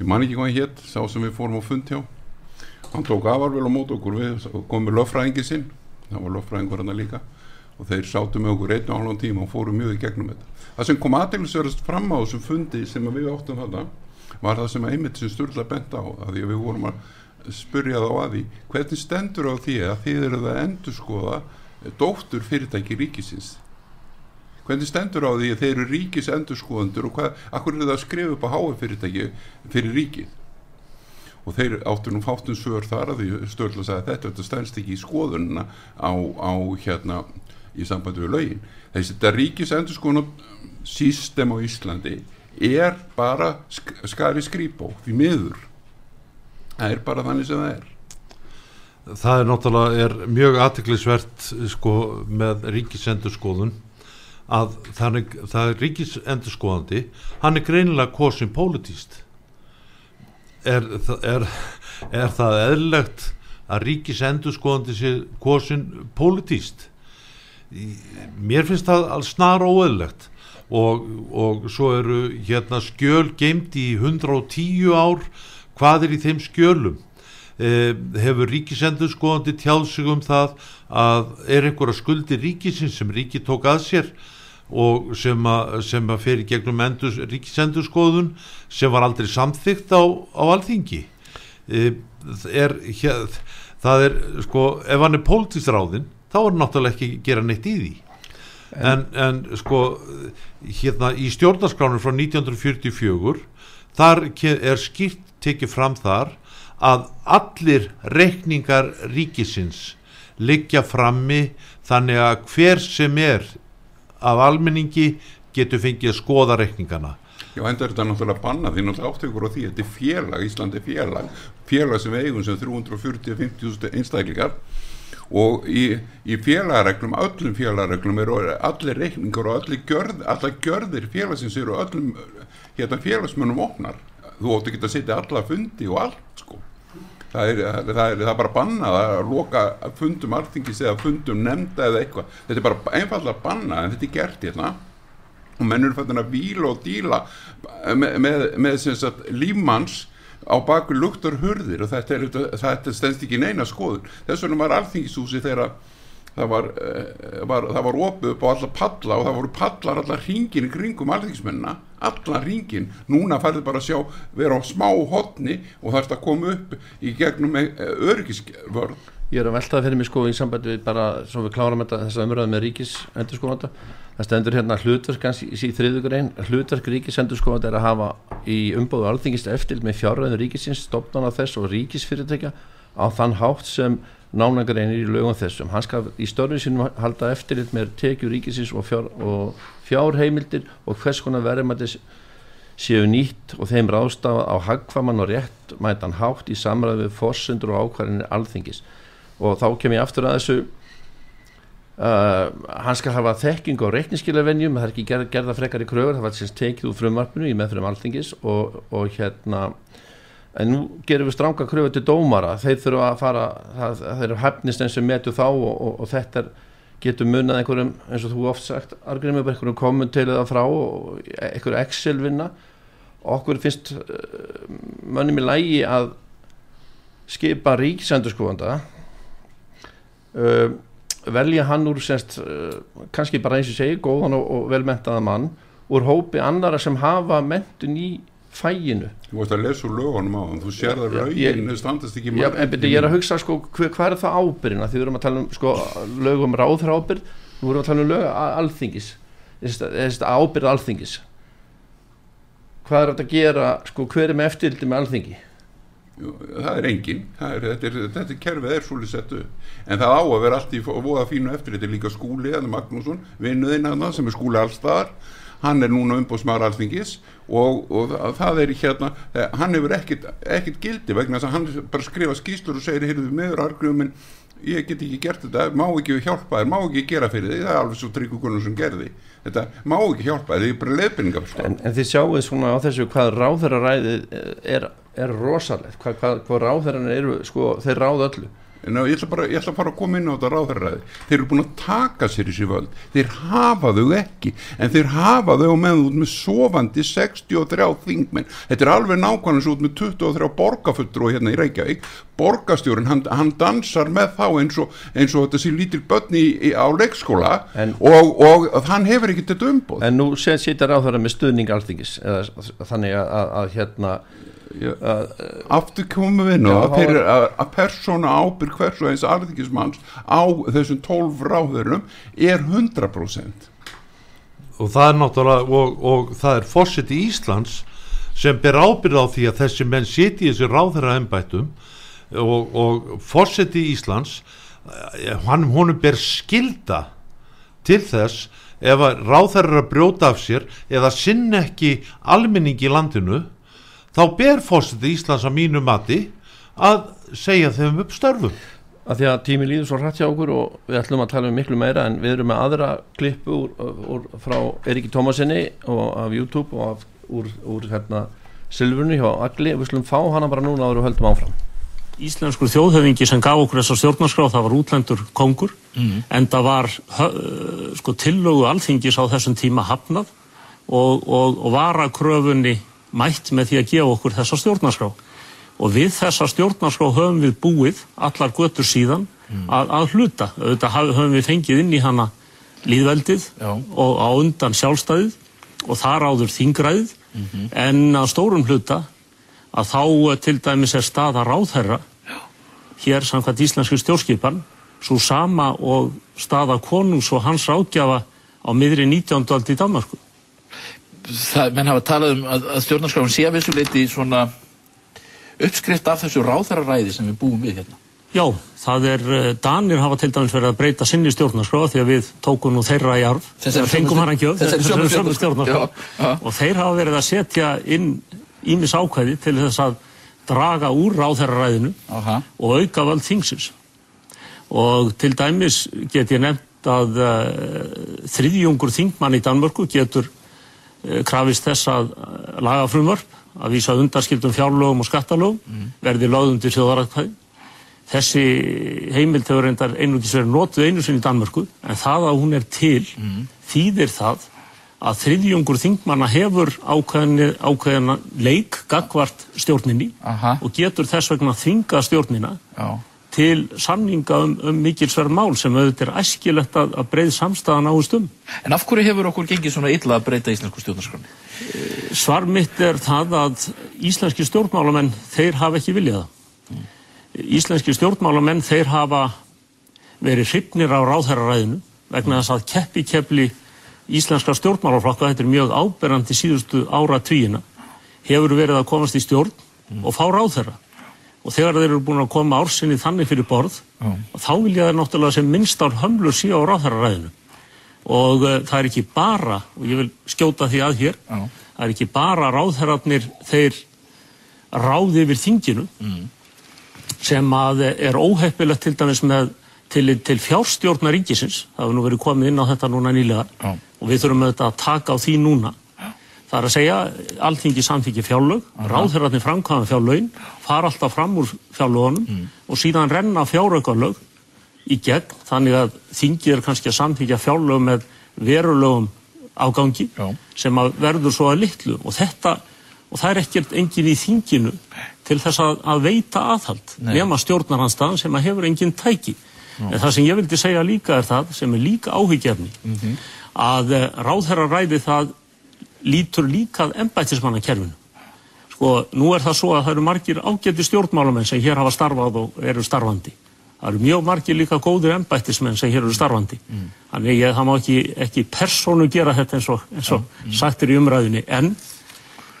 Ég man ekki hvað hétt sá sem við fórum á fund hjá. Hann tók afarvel á mót okkur. Við komum með löffræðingi sinn. Það var löffræðingur hann líka. Og þeir sátu með okkur einu og halvan tíma og fóru mjög í gegnum þetta. Það sem kom aðeinsverðast fram á þessum fundi sem við áttum þetta var það sem einmitt sem Sturla bent á að að við vorum að spurja þá að því hvernig stendur á því að þið eru það að endurskoða dóttur fyrirtæki ríkisins. Hvernig stendur á því að þeir eru ríkis endurskoðandur og hvað, akkur eru það að skrifa upp á háa fyrirtæki fyrir ríkið? Og þeir áttur nú fátum svör þar að því sagði að þetta, þetta stendst ekki í skoðunina á, á hérna í sambandi við lögin. Þessi þetta ríkis endurskoðan system á Íslandi er bara sk skari skrýpó því miður. Það er bara þannig sem það er það er náttúrulega er mjög aðtiklisvert sko með ríkisendurskoðun að þannig, það er ríkisendurskoðandi hann er greinilega kosin pólitíst er, er, er það eðlilegt að ríkisendurskoðandi sé kosin pólitíst mér finnst það snar óeðlegt og, og svo eru hérna skjöl geimt í 110 ár. Hvað er í þeim skjölum hefur ríkisendurskoðandi tjáð sig um það að er einhverja skuldi ríkisins sem ríki tók að sér og sem að, sem að fer í gegnum endur, ríkisendurskoðun sem var aldrei samþygt á, á alþingi. Eh, er, hér, það er sko ef hann er pólitísráðinn þá er náttúrulega ekki gera neitt í því. En, en sko hérna í stjórnarskránu frá 1944 þar er skýrt tekið fram þar að allir reikningar ríkisins liggja frammi þannig að hver sem er af almenningi getur fengið að skoða reikningana. Já, enda er þetta náttúrulega bannað því náttúrulega áttu ykkur á því þetta er félag, Íslandi er félag félag sem eigum sem 340-50.000 einstaklingar. Og í, í félagareglum öllum félagareglum eru allir reikningar og allir gjörð, allar gjörðir félagsins eru öllum hérna, félagsmönnum opnar þú óttu ekki að setja alla fundi og allt sko. Það er, það er, það er bara bannað að loka fundum alþingis eða fundum nefnda eða eitthvað. Þetta er bara einfallega bannað en þetta er gert hérna. Og menn eru fættin að víla og díla með, með, með sagt, lífmanns á baku luktur hurðir og þetta, er, þetta stendst ekki neina skoðun. Þess vegna var alþingishúsi þegar það var, var, það var opið upp á alla palla og það voru pallar allar hringin í kringum alþingismennina allar hringin, núna færðu bara að sjá vera á smá hotni og það er að koma upp í gegnum öryggisvörð Ég er að veltaði fyrir mig sko í sambandi við bara, svo við kláram þetta þess að umröða með ríkis endur sko það stendur hérna hlutverk í þriðugur einn hlutverk ríkisendurskóðan er að hafa í umbóðu alþingist eftir með fjárræðu ríkisins, stopnana þess og ríkisfyrirtækja á þann hátt sem nánagar einir í lögum þessum. Hann skal í störfið sínum halda eftirlit með tekju ríkisins og, fjár, og fjárheimildir og hvers konar verðmættis séu nýtt og þeim ráðstafa á hagkvaman og rétt mætan hátt í samræðu fórsendur og ákvarðinir alþingis. Og þá kem ég aftur að þessu Uh, hann skal hafa þekking á reikniskilavenjum það er ekki gerð, gerða frekar í kröfur það var sem tekið úr frumarpinu í meðfram alþingis og, og hérna en nú gerum við stranga kröfur til dómara. Þeir þurfa að fara það, það eru hefnist eins og metu þá og, og, og þetta getur munnað einhverjum eins og þú oft sagt, argrymið einhverjum komun til það frá og einhverju Excel vinna okkur finnst uh, mönnum í lægi að skipa ríksendurskóðanda uh, velja hann úr semst, uh, kannski bara eins og segi góðan og, og velmentaða mann úr hópi annara sem hafa mentun í fæginu Þú veist að lesa úr lögunum á þann, þú sér það lögin standast ekki já, en byrju, ég er að hugsa sko, hver, hvað er það ábyrðina því við erum að tala um sko, lögum ráðra ábyrð nú erum við að tala um lög alþingis. Ábyrð alþingis. Hvað er þetta að gera sko, hver er með eftirldi með alþingi? Það er engin það er, þetta, er, þetta er kerfið er svolítið settu en það á að vera allt í voða fínu eftir þetta er líka skúli, það er Magnússon vinnuðinn að það sem er skúli allstaðar hann er núna umbóðsmaður alþingis og, og það er hérna eh, hann hefur ekkit, ekkit gildi vegna þess að hann bara skrifa skýslur og segir heyrðu meður argument ég get ekki gert þetta, má ekki hjálpa þér? Má ekki gera fyrir því, það er alveg svo tryggugunum sem gerði, þetta má ekki hjálpa þér? Það er bara leifbynningar sko. en, en þið sjáu svona á þessu hvað ráðherraræðið er, er rosalegt hvað, hvað, hvað ráðherran eru, sko, þeir ráð öllu en ég ætla, bara, ég ætla bara að koma inn á þetta ráðherraræði. Þeir eru búin að taka sér í sér völd. Þeir hafa þau ekki. En þeir hafa þau með út með sofandi 63 þingmenn. Þetta er alveg nákvæmlega svo út með 23 borgarfuttur og hérna í Reykjavík. Borgastjórin, hann, hann dansar með þá eins og, eins og þetta sé lítil börn í, í, á leikskóla. En, og, og hann hefur ekki þetta umbóð En nú setja ráðherra með stuðning alþingis eða, þannig að, að, að hérna aftur komum við nú að, að persóna ábyrg hvers og eins alþingismanns á þessum 12 ráðurum er 100% og það er náttúrulega og, og það er fósitt í Íslands sem ber ábyrð á því að þessi menn siti í þessi ráðherra ennbættum og, og fósitt í Íslands hann honum ber skilda til þess ef að ráðherra brjóta af sér eða sinn ekki almenning í landinu þá ber fórsetið Íslands að mínu mati að segja þeim upp störfum. Að því að tími líður svo hrætt hjá okkur og við ætlum að tala um miklu meira en við erum með aðra klippu úr, úr, frá Eriki Tómasinni og af YouTube og af, úr, úr hérna Silfurni hjá Agli. Við slum fá hana bara núna áður og höldum áfram. Íslenskur þjóðhöfingi sem gaf okkur þessar stjórnarskrá það var útlendur kongur mm. en það var sko, tillögu alþingis á þessum tíma hafnað og, og, og var að kröfunni mætt með því að gefa okkur þessa stjórnarskrá og við þessa stjórnarskrá höfum við búið allar götur síðan mm. að, að hluta auðvitað höfum við fengið inn í hana líðveldið Já. og á undan sjálfstæðið og þar áður þingræðið mm -hmm. en að stórum hluta að þá eh, til dæmis er staða ráðherra Já. hér samkvæmt íslenski stjórnskipan svo sama og staða konungs og hans ráðgjafa á miðri 19. aldi í Danmarku það, menn hafa talað um að, að stjórnarskráin sé að vissuleiti svona uppskrift af þessu ráþararæði sem við búum við hérna. Já, það er, eh, Danir hafa til dæmis verið að breyta sinni stjórnarskrá því að við tókum nú þeirra í arf, þegar fengum hann ekki öll, þessari sömu stjórnarskrá. og þeir hafa verið að setja inn ímis ákvæði til þess að draga úr ráþararæðinu og auka völd þingsins. Og til dæmis get ég nefnt að uh, þriðjungur þingmann í Danmörku getur krafist þess að eh, laga frumvarp að vísa undarskildum fjárlögum og skattalögum mm. verði lögðum til þjóðarætkvæði. Þessi heimild hefur reyndar einugis verið notuð einu sinni í Danmörku en það að hún er til mm. þýðir það að þriðjungur þingmanna hefur ákveðina leik gagvart stjórninni Aha. og getur þess vegna þvinga stjórnina Já til samninga um, um mikilsverð mál sem auðvitað er æskilegt að, að breið samstæðan áist um. En af hverju hefur okkur gengið svona illa að breyta íslensku stjórnarskroni? Eh, svar mitt er það að íslenski stjórnmálamenn, þeir hafa ekki viljaða. Mm. Íslenski stjórnmálamenn, þeir hafa verið hrifnir á ráðherraræðinu vegna þess að keppi keppli íslenska stjórnmálaflokka, þetta er mjög áberandi síðustu ára tvíina, hefur verið að komast í stjórn og fá ráðherra og þegar þeir eru búin að koma ársinni þannig fyrir borð Já. þá vilja þeir náttúrulega sem minnst ár hömlur síðan á ráðhæraræðinu og uh, það er ekki bara og ég vil skjóta því að hér Já. það er ekki bara ráðhærarnir þeir ráði yfir þinginu mm. sem að er óheppilegt til dæmis með til, til fjárstjórnar ríkisins það hefur nú verið komið inn á þetta núna nýlega Já. og við þurfum auðvitað að taka á því núna það er að segja, alþingi samþykji fjárlög, ráðherrarnir framkvæða fjárlögin, fara alltaf fram úr fjárlögunum og síðan renna fjáraukarlög í gegn þannig að þingið er kannski að samþykja fjárlög með verulegum afgangi Já. sem að verður svo að litlu. Og þetta, og það er ekkert engin í þinginu til þess að, að veita aðhald nema stjórnarhanstaðan sem að hefur engin tæki. En það sem ég vildi segja líka er það sem er líka áhyggjefni að uh, ráðherra ræði það lítur líka að embættismannakerfinu. Sko, nú er það svo að það eru margir ágæti stjórnmálamenn sem hér hafa starfað og eru starfandi. Það eru mjög margir líka góðir embættismenn sem hér eru starfandi. Þannig ég, það má ekki, ekki persónu gera þetta eins og, eins og sagt er í umræðinni en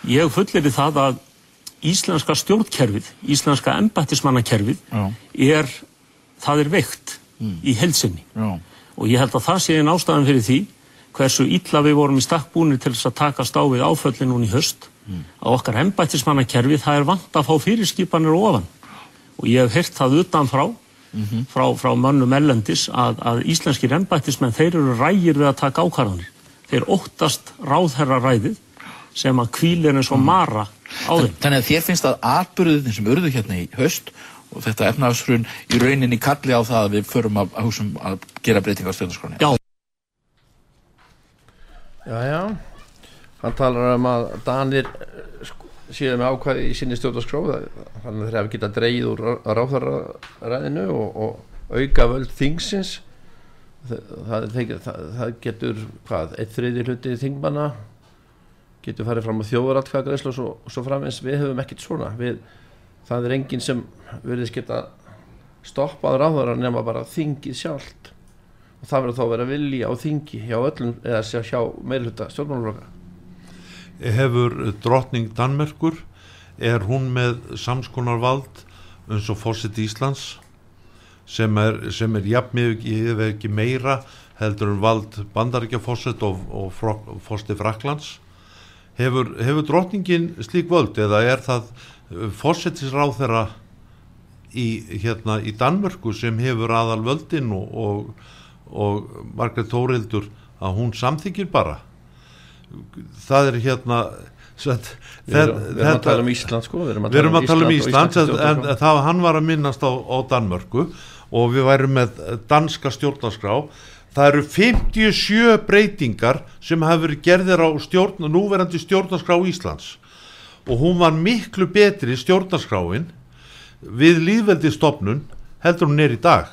ég fullir það að íslenska stjórnkerfið, íslenska embættismannakerfið Já. er, það er veikt í heilsinni Já. og ég held að það sé einn ástæðan fyrir því hversu illa við vorum í stakk búinir til þess að takast á við áföllin núna í höst að okkar embættismannakerfi það er vant að fá fyrirskipanir ofan. Og ég hef heyrt það utan frá frá, frá mönnum ellendis að, að íslenskir embættismenn þeir eru rægir við að taka ákvarðanir. Þeir óttast ráðherra ræðið sem að kvílir eins og mara á þeim. Þannig að þér finnst að atbyrðin sem urðu hérna í haust og þetta efnaðsrun í rauninni kalli á það að við förum að, að, húsum að gera breytingar á stjórnarskráni. Já. Já, já, hann talar um að Danir eh, sko, séu með ákvæði í sinni stjórnarskró þannig að þeir hafa getað dreigð úr ráðarræðinu og, og auka völd þingsins. Það, það, það, getur hvað, eitt þriði hluti þingmanna getur farið fram á þjóðaratkvæðagreislu og svo, svo framins við höfum ekkert svona. Við, það er enginn sem verðist geta stoppað ráðara nema bara þingið sjálft og það verður þá að vera vilji á þingi hjá öllum eða sjá, hjá meirhluta stjórnmálaflokka. Hefur drottning Danmerkur er hún með samskonar vald eins og fórseti Íslands sem er, er jafnmið ekki meira heldur en vald bandaríkja fórset og, og fórsti Fraklands hefur, hefur drottningin slík völd eða er það fórsetisráð þeirra í, hérna, í Danmörku sem hefur aðal völdin og, og, og Margrét Þórildur að hún samþykir bara. Það er hérna Sveit, Við erum, við erum að tala um Ísland sko Við erum að, að tala um Ísland, Ísland en, en það hann var að minnast á, á Danmörku og við værum með danska stjórnarskrá. Það eru 57 breytingar sem hafa verið gerðir á stjórn, núverandi stjórnarskrá Íslands. Og hún var miklu betri stjórnarskráin við líðveldistofnun heldur hún er í dag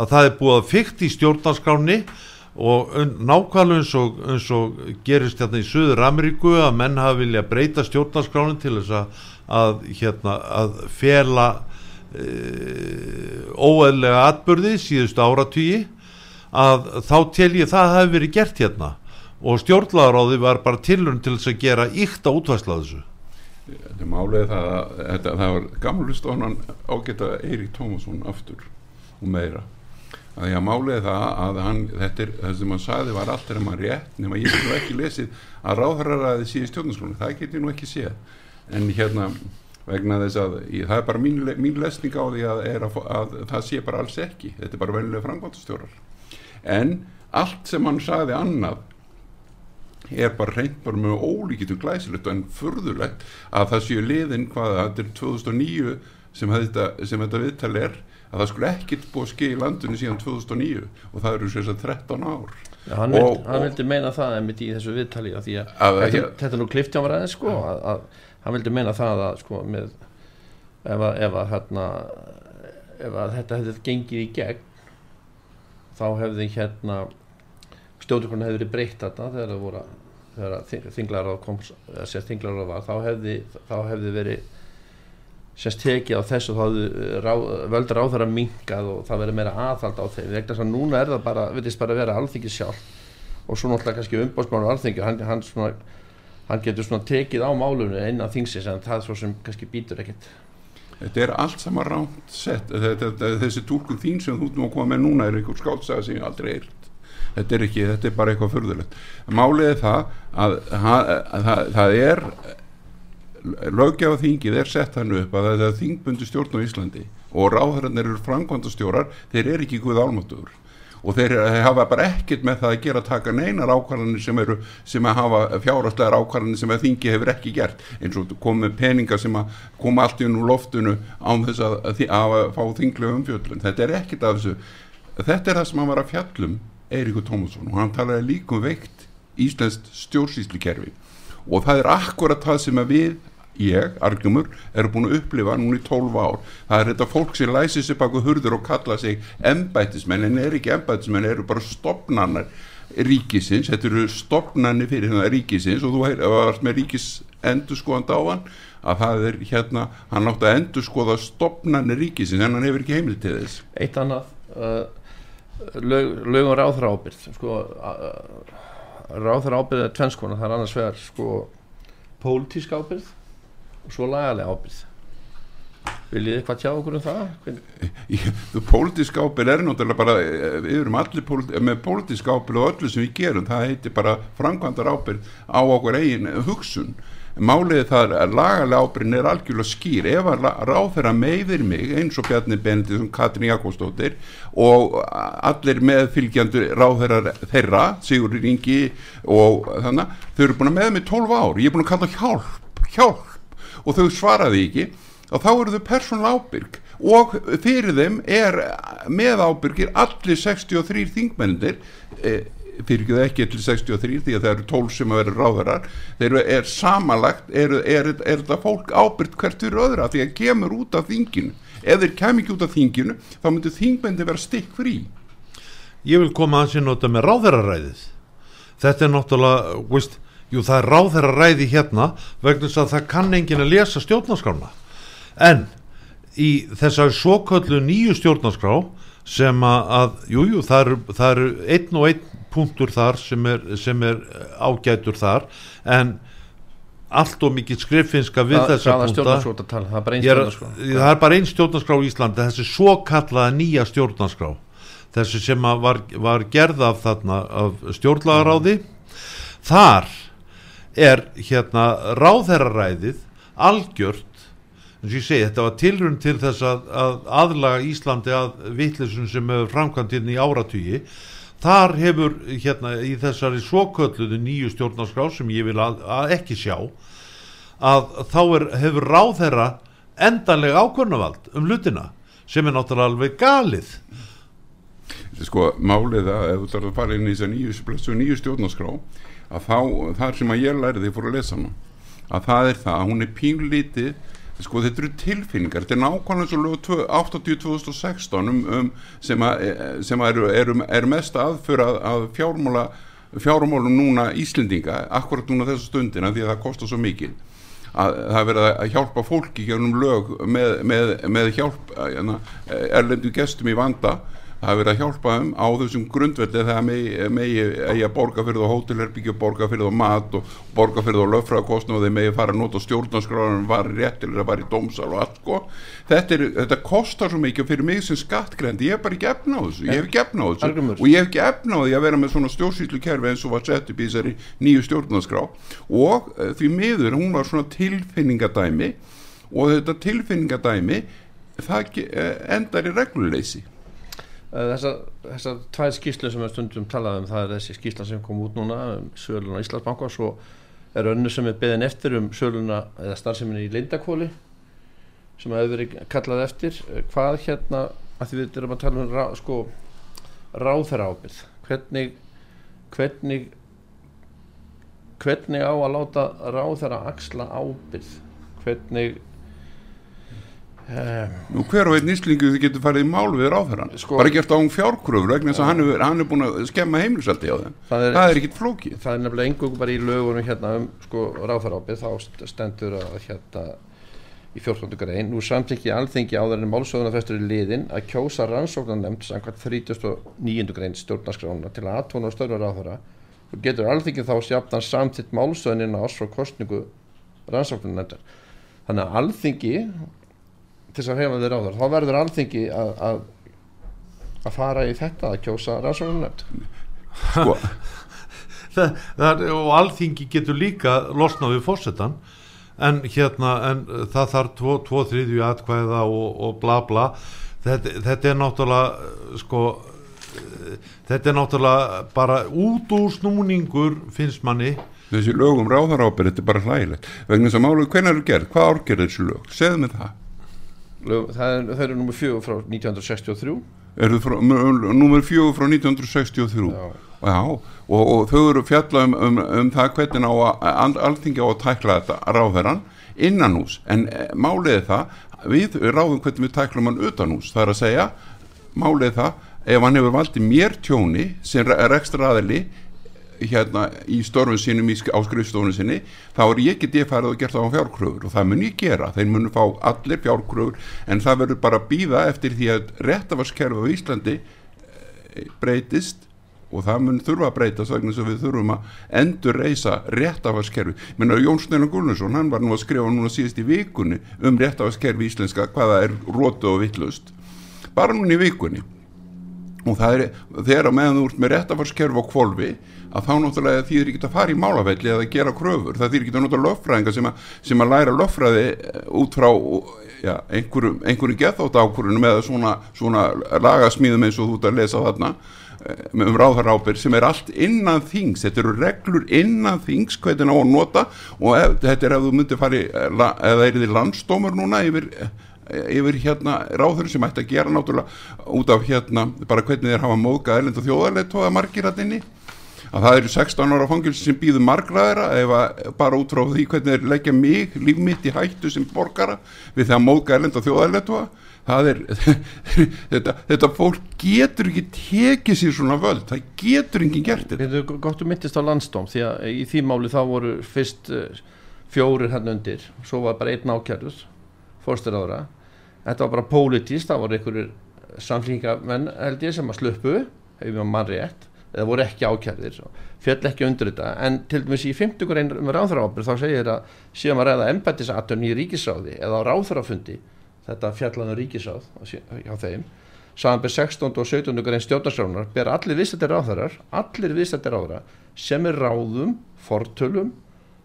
að það er búið að fyrkt í stjórnarskráni og nákvæmlega eins og, eins og gerist hérna í Suður Ameríku að menn hafa vilja breyta stjórnarskránin til þess að, að, hérna, að fela e, óeðlega atbyrði síðustu áratvíi að þá tel ég það hafi verið gert hérna. Og stjórnlaðaráði var bara tilurinn til þess að gera ykt á útvæsla þessu. Þetta er málið það að það var gamlustonan ágæta Eirík Tómasson aftur og meira að því að málið það að hann, þetta er það sem hann saði var allt er að maður rétt nema ég hef nú ekki lesið að ráðhverjaraði síði stjórnarskónu, það get ég nú ekki séð. En hérna vegna þess að ég, það er bara mín, mín lesning á því að, að, að það sé bara alls ekki. Þetta er bara vennilega frangvátastjórar en allt sem hann saði annað er bara reynd bara með ólíkitum glæsilegt en furðulegt að það séu liðin hvað þetta er 2009 sem þetta, sem þetta viðtal er að það skulle ekkert búið að skilja í landinu síðan 2009 og það eru sér 13 ár. Já, hann, og, vild, hann vildi meina það einmitt í þessu viðtali að því að, Að- þetta, ég- þetta nú klift hjá mér aðeins sko að, að hann vildi meina það að sko með ef að, ef að hérna ef að þetta hefði gengið í gegn þá hefði hérna stjórnarkona hefði verið breytt þetta þegar það voru þegar þinglaráð kom þinglaráð var þá hefði, þá hefði verið sérst tekið á þessu þá ráð, völdur á þeirra minkað og það verið meira aðhald á þeim. Vegna þess að núna er það bara, vitist bara að vera alþingi sjálf og svo náttúrulega kannski umbóðsmánu alþingi hann, hann, svona, hann getur svona tekið á málunum innan þingsins en það svo sem kannski býtur ekkert. Þetta er allt saman rámt sett. Þessi túlkun þín sem þú nú koma með núna er einhver skáltsaga sem ég aldrei heyrt. Þetta er ekki, þetta er bara eitthvað furðulegt. Málið er það að, að, að, að það er löggefa þingið er sett hann upp að það er þingbundi stjórn á Íslandi og ráðherrarnir eru framkvæmdastjórar þeir eru ekki guð álmáttugur og þeir hafa bara ekkert með það að gera að taka neinar ákvarðanir sem eru sem að hafa fjárhastlegar ákvarðanir sem að þingi hefur ekki gert. Eins og komið peninga sem að koma allt í nú loftinu án þess að, að, að, að fá þinglega umfjöldun þetta er ekkert af þessu. Þetta er það sem að fjallum Eiríkur Tómasson og hann talaði líkum veikt íslenskt stjórnsýslukerfi. Og það er akkurat það sem að við ég, Argjumur, eru búin að upplifa núna í 12 ár. Það er þetta fólk sem læsir sér baka hurður og kalla sig embætismenn, en er ekki embætismenn, eru bara stopnanar ríkisins, þetta eru stopnarnir fyrir hérna ríkisins og þú varst með ríkis endurskoðand á hann að það er hérna, hann átti að endurskoða stopnarnir ríkisins en hann hefur ekki heimil til þess. Eitt annað uh, lög, lögum ráðra ábyrð sko, uh, ráðra ábyrð er tvennskona, það er annars vegar sko pólitísk ábyrð og svo lagalega ábyrð Viljið þið hvað tjá okkur um það? Þú pólitísk ábyrð er náttúrulega bara eh, við erum allir pólit, með pólitísk ábyrð og öllu sem við gerum, það heitir bara framkvæmdar ábyrð á okkur eigin hugsun. Málið þar að lagalega ábyrðin er algjörlega skýr. Ef að ráð þeirra meðir mig eins og Bjarni Benediktsson, Katrin Jakobsdóttir og allir meðfylgjandur ráð þeirra, þeirra Sigur Ringi og þannig þau eru búin að með mig 12 ár, ég er búin að kalla hjálp, hjálp og þau svaraði ekki og þá eru þau persónulega ábyrg og fyrir þeim er með ábyrgir allir 63 þingmennir e, fyrir ekki það ekki til 63 því að það eru 12 sem að vera ráðarar þeir eru samanlagt er, er, er, þetta fólk ábyrgt hvert fyrir öðra því að kemur út af þinginu. Ef þeir kemur ekki út af þinginu þá myndur þingmenni vera stikk frí Ég vil koma að sér nota með ráðararæðið þetta er náttúrulega, veist Jú það er ráð þeirra ræði hérna vegna þess að það kann engin að lesa stjórnarskránna en í þessari svoköllu nýju stjórnarskrá sem að, jújú jú, það eru er einn og einn punktur þar sem er, sem er ágætur þar en allt og mikið skriffinska við þessa punkta. það er það er bara einn stjórnarskrá í Íslandi. Þessi svo kallaða nýja stjórnarskrá. Þessi sem var, var gerð af, af stjórnlagaráði. Þar er hérna ráðherraræðið algjört eins og ég segi þetta var tilrun til þess að, að aðlaga Íslandi að vittlisun sem hefur framkvæmt hérna í áratvíi þar hefur hérna í þessari svokölluðu nýju stjórnarskrá sem ég vil að, að ekki sjá að þá er, hefur ráðherra endanlega ákvörnavald um lutina sem er náttúrulega alveg galið. Sko málið að ef þú þarf að fara inn í þess að nýju, nýju stjórnarskrá að þá, þar sem að ég læri því fór að lesa hana að það er það að hún er pínlítið sko þetta eru tilfinningar, þetta er nákvæmlega svo lög 80-2016 um, um, sem, að, sem að eru, eru, eru mest aðför að, að fjármála fjármálum núna Íslendinga akkurat núna þessu stundina því að það kostar svo mikið. Að það verða að hjálpa fólki hjálpum lög með, með, með hjálp hérna, erlendu gestum í vanda hefur verið að hjálpa þeim á þessum grundveldi þegar megi, megi eigi að borga fyrir þá hótelherbyggja, borga fyrir þá mat og borga fyrir þá löffræðakostnum og þeir megi fara að nota stjórnarskráðan var rétt til að fara í dómsal og allt sko. þetta, er, þetta kostar svo mikið fyrir mig sem skattgrendi, ég hef bara ekki efna á þessu ég hef ekki efna á þessu Argumur. og ég hef ekki efna á því að vera með svona stjórnsýslu kerfi eins og var sett upp í þessari nýju stjórnarskrá og uh, því miður hún var svona tilfinningadæmi og þetta tilfinningadæmi það eh, endar í regluleysi Eh, þessar þessa tvær skýslu sem við stundum talaðum það er þessi skýsla sem kom út núna um söluna Íslandsbanka og svo er önnu sem er beðin eftir um söluna eða starfseminni í Lindakóli sem hefur verið kallað eftir. Eh, hvað hérna, að því við erum að tala um rá, sko, ráþæra ábyrð hvernig hvernig hvernig á að láta ráþæra axla ábyrð hvernig Nú hver og einn íslingu þið getur farið í mál við ráðherran sko, bara gert á hún fjárkröfur vegna þess að hann, hann er búin að skemma heimlisaldi á þeim það er, er ekkit flókið það er nefnilega engung bara í lögunum hérna um sko ráðherrápið þá stendur að hérna í 14. grein nú samtlikki alþengi áður en málsöguna í liðin að kjósa rannsóknan nefnd samkvæmt 39. grein stjórnarskrána til að aðtóna störu ráðherra og getur alþengi þá sjafnan samtitt málsögunina ás frá kostningu rannsóknan nefndar þannig að alþengi til þess að hefa þeir á þar þá verður alþengi að, að, að fara í þetta að kjósa rannsóknarnefnd. Sko. og alþengi getur líka losnað við fórsetan en hérna en það þarf tvo, tvo þriðju atkvæða og, og bla bla. Þetta, þetta er náttúrulega sko þetta er náttúrulega bara út úr snúningur finnst manni. Þessi lög um ráðarábyrð, þetta er bara hlægilegt. Vegna þess að málu, hvernig eru gerð, hvað árgerð þessi lög? Segðu mig það Það er, eru nummer fjögur frá 1963 eru frá, nummer fjögur frá 1963 Já. Já, og, og þau eru fjalla um, um, um það hvernig á að alþingi á að tækla þetta ráðherran innan hús, en e, málið það við ráðum hvernig við tæklum hann utan hús, það er að segja málið það, ef hann hefur valdið mér tjóni sem er ekstra aðili hérna í störfum sínum í, á skrifstofunum sinni þá er ég get ég farið og gert það á fjárkröfur. Og það mun ég gera, þeir munu fá allir fjárkröfur en það verður bara að býða eftir því að réttafarskerfi á Íslandi eh, breytist. Og það mun þurfa að breytast vegna að við þurfum að endur reysa réttafarskerfi menn að Jón Steinar Gunnarsson hann var nú að skrifa núna síðast í vikunni um réttafarskerfi íslenska hvaða er rótu og vittlust bara núna í vikunni. Og það er, þegar að meðan þú ert með réttafarskerfi á kvolfi að þá náttúrulega þýðir ekki að fara í málafelli eða gera kröfur, það þýðir ekki að nota löffræðinga sem, sem að læra löffræði eh, út frá ja, einhverjum, einhverjum gethótt ákvörunum eða svona, svona lagasmíðum eins og þú ert að lesa þarna eh, um ráðarábyrg sem er allt innan þings, þetta eru reglur innan þings hvernig á að nota og ef, þetta er ef þú myndir fari eða er þið landstómur núna yfir yfir hérna ráður sem ætti að gera náttúrulega út af hérna bara hvernig þeir hafa móðgað erlend og þjóðarleitt og að margir að inni að það eru 16 ára fangilsi sem býður margraðara ef að bara út frá því hvernig þeir leggja mig, líf mitt í hættu sem borgara við það þjóðarleitt það er þetta, þetta fólk getur ekki tekið sér svona völd, það getur enginn gert þetta. Um myndist á landstóm því að í því máli þá voru fyrst uh, fjórir hann undir svo var bara einn ákjærður fórstur ára þetta var bara pólitíst, það voru einhverjir samflingamenn held ég sem að sluppu hefur maður rétt eða voru ekki ákjærðir fjall ekki undir þetta en til dæmis í 50 grein um ráðhraábyrð þá segir að séum að ræða embættisatun í ríkisráði eða á ráðhrafundi þetta fjallaðu ríkisráð á sé- hjá þeim samanber 16. og 17. grein stjórnarskránar ber allir viðstættir ráðherrar allir viðstættir ráðherrar sem er ráðum, fortölum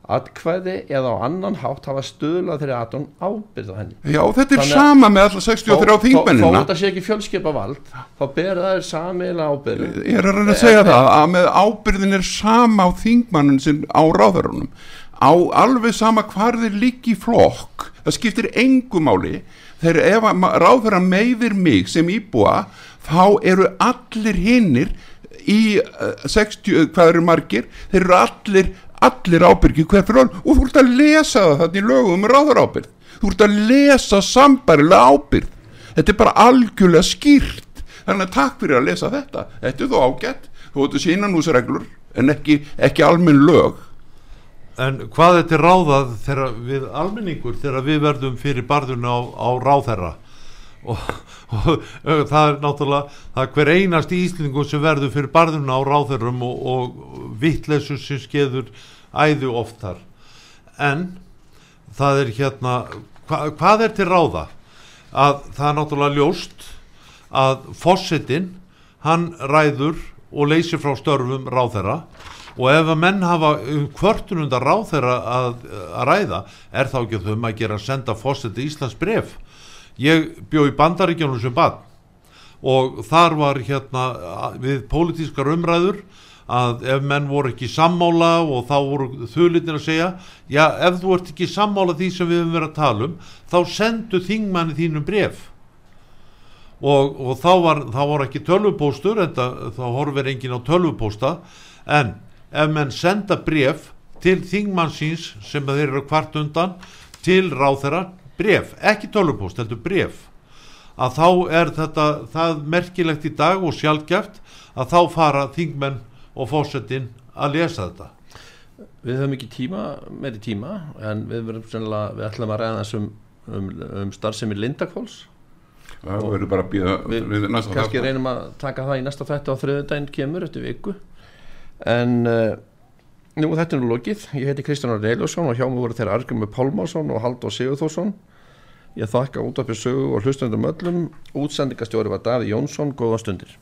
atkvæði eða á annan hátt hafa stöðlað þeirri atun ábyrð á henni. Já, þetta er Þannig sama með alla 63 þó þó þingmennina. þetta sé ekki fjölskepa vald þá ber það er samiðlega ábyrð Ég er að reyna að segja það að með ábyrðin er sama á þingmannun sem á ráðarunum á alveg sama hvar þeir liggi í flokk það skiptir engu máli. Þegar ef ráðherra meiðir mig sem íbúa þá eru allir hinnir í uh, 60, hvað eru margir? Þeir eru allir, allir ábyrgi hver fyrir hann og þú ert að lesa það þannig í lögum um ráðarábyrð þú ert að lesa sambarilega ábyrð þetta er bara algjörlega skýrt. Þannig að takk fyrir að lesa þetta. Þetta er þó ágætt, þú ert þessi innanúsreglur en ekki, ekki almenn lög. En hvað þetta er ráðað þegar við almenningur þegar við verðum fyrir barðuna á, á ráðherra? Og, og, það er náttúrulega það er hver einast íslingu sem verður fyrir barðuna á ráðherrum og, og vittlesu sem skeður æðu oftar. En það er hérna hva, hvað er til ráða? Að það er náttúrulega ljóst að fossetin hann ræður og leysir frá störfum ráðherra. Og ef að menn hafa hvörtun undan ráðherra að, að ræða er þá ekki þau um að gera að senda fórseti Íslands bref ég bjó í bandaríkjónum sem bad og þar var hérna við pólitískar umræður að ef menn voru ekki sammála og þá voru þulitin að segja já ef þú ert ekki sammála því sem við höfum verið að tala um þá sendu þingmanni þínum bref og, og þá var þá var ekki tölvupóstur en það, þá horfir engin á tölvupósta. En ef menn senda bref til þingmannsins sem að þeir eru kvart undan til ráþera bref, ekki tölvupóst, heldur bref að þá er þetta það merkilegt í dag og sjálfgeft að þá fara þingmenn og fórsetin að lesa þetta. Við höfum ekki tíma, meiri tíma en við verðum sennilega, við ætlum að ræða þessum um, um starfsemi Lindakóls það verður bara að býða við kannski reynum að taka það í næsta þætti á þriðudaginn kemur eftir viku. En uh, nú þetta er nú lokið. Ég heiti Kristján Arne Eiljósson og hjá mig voru þeirra Argrymur Pálmásson og Haldur Sigurþórsson ég þakka út af sögu og hlustundum öllum. Útsendingastjóri var Daði Jónsson, góða stundir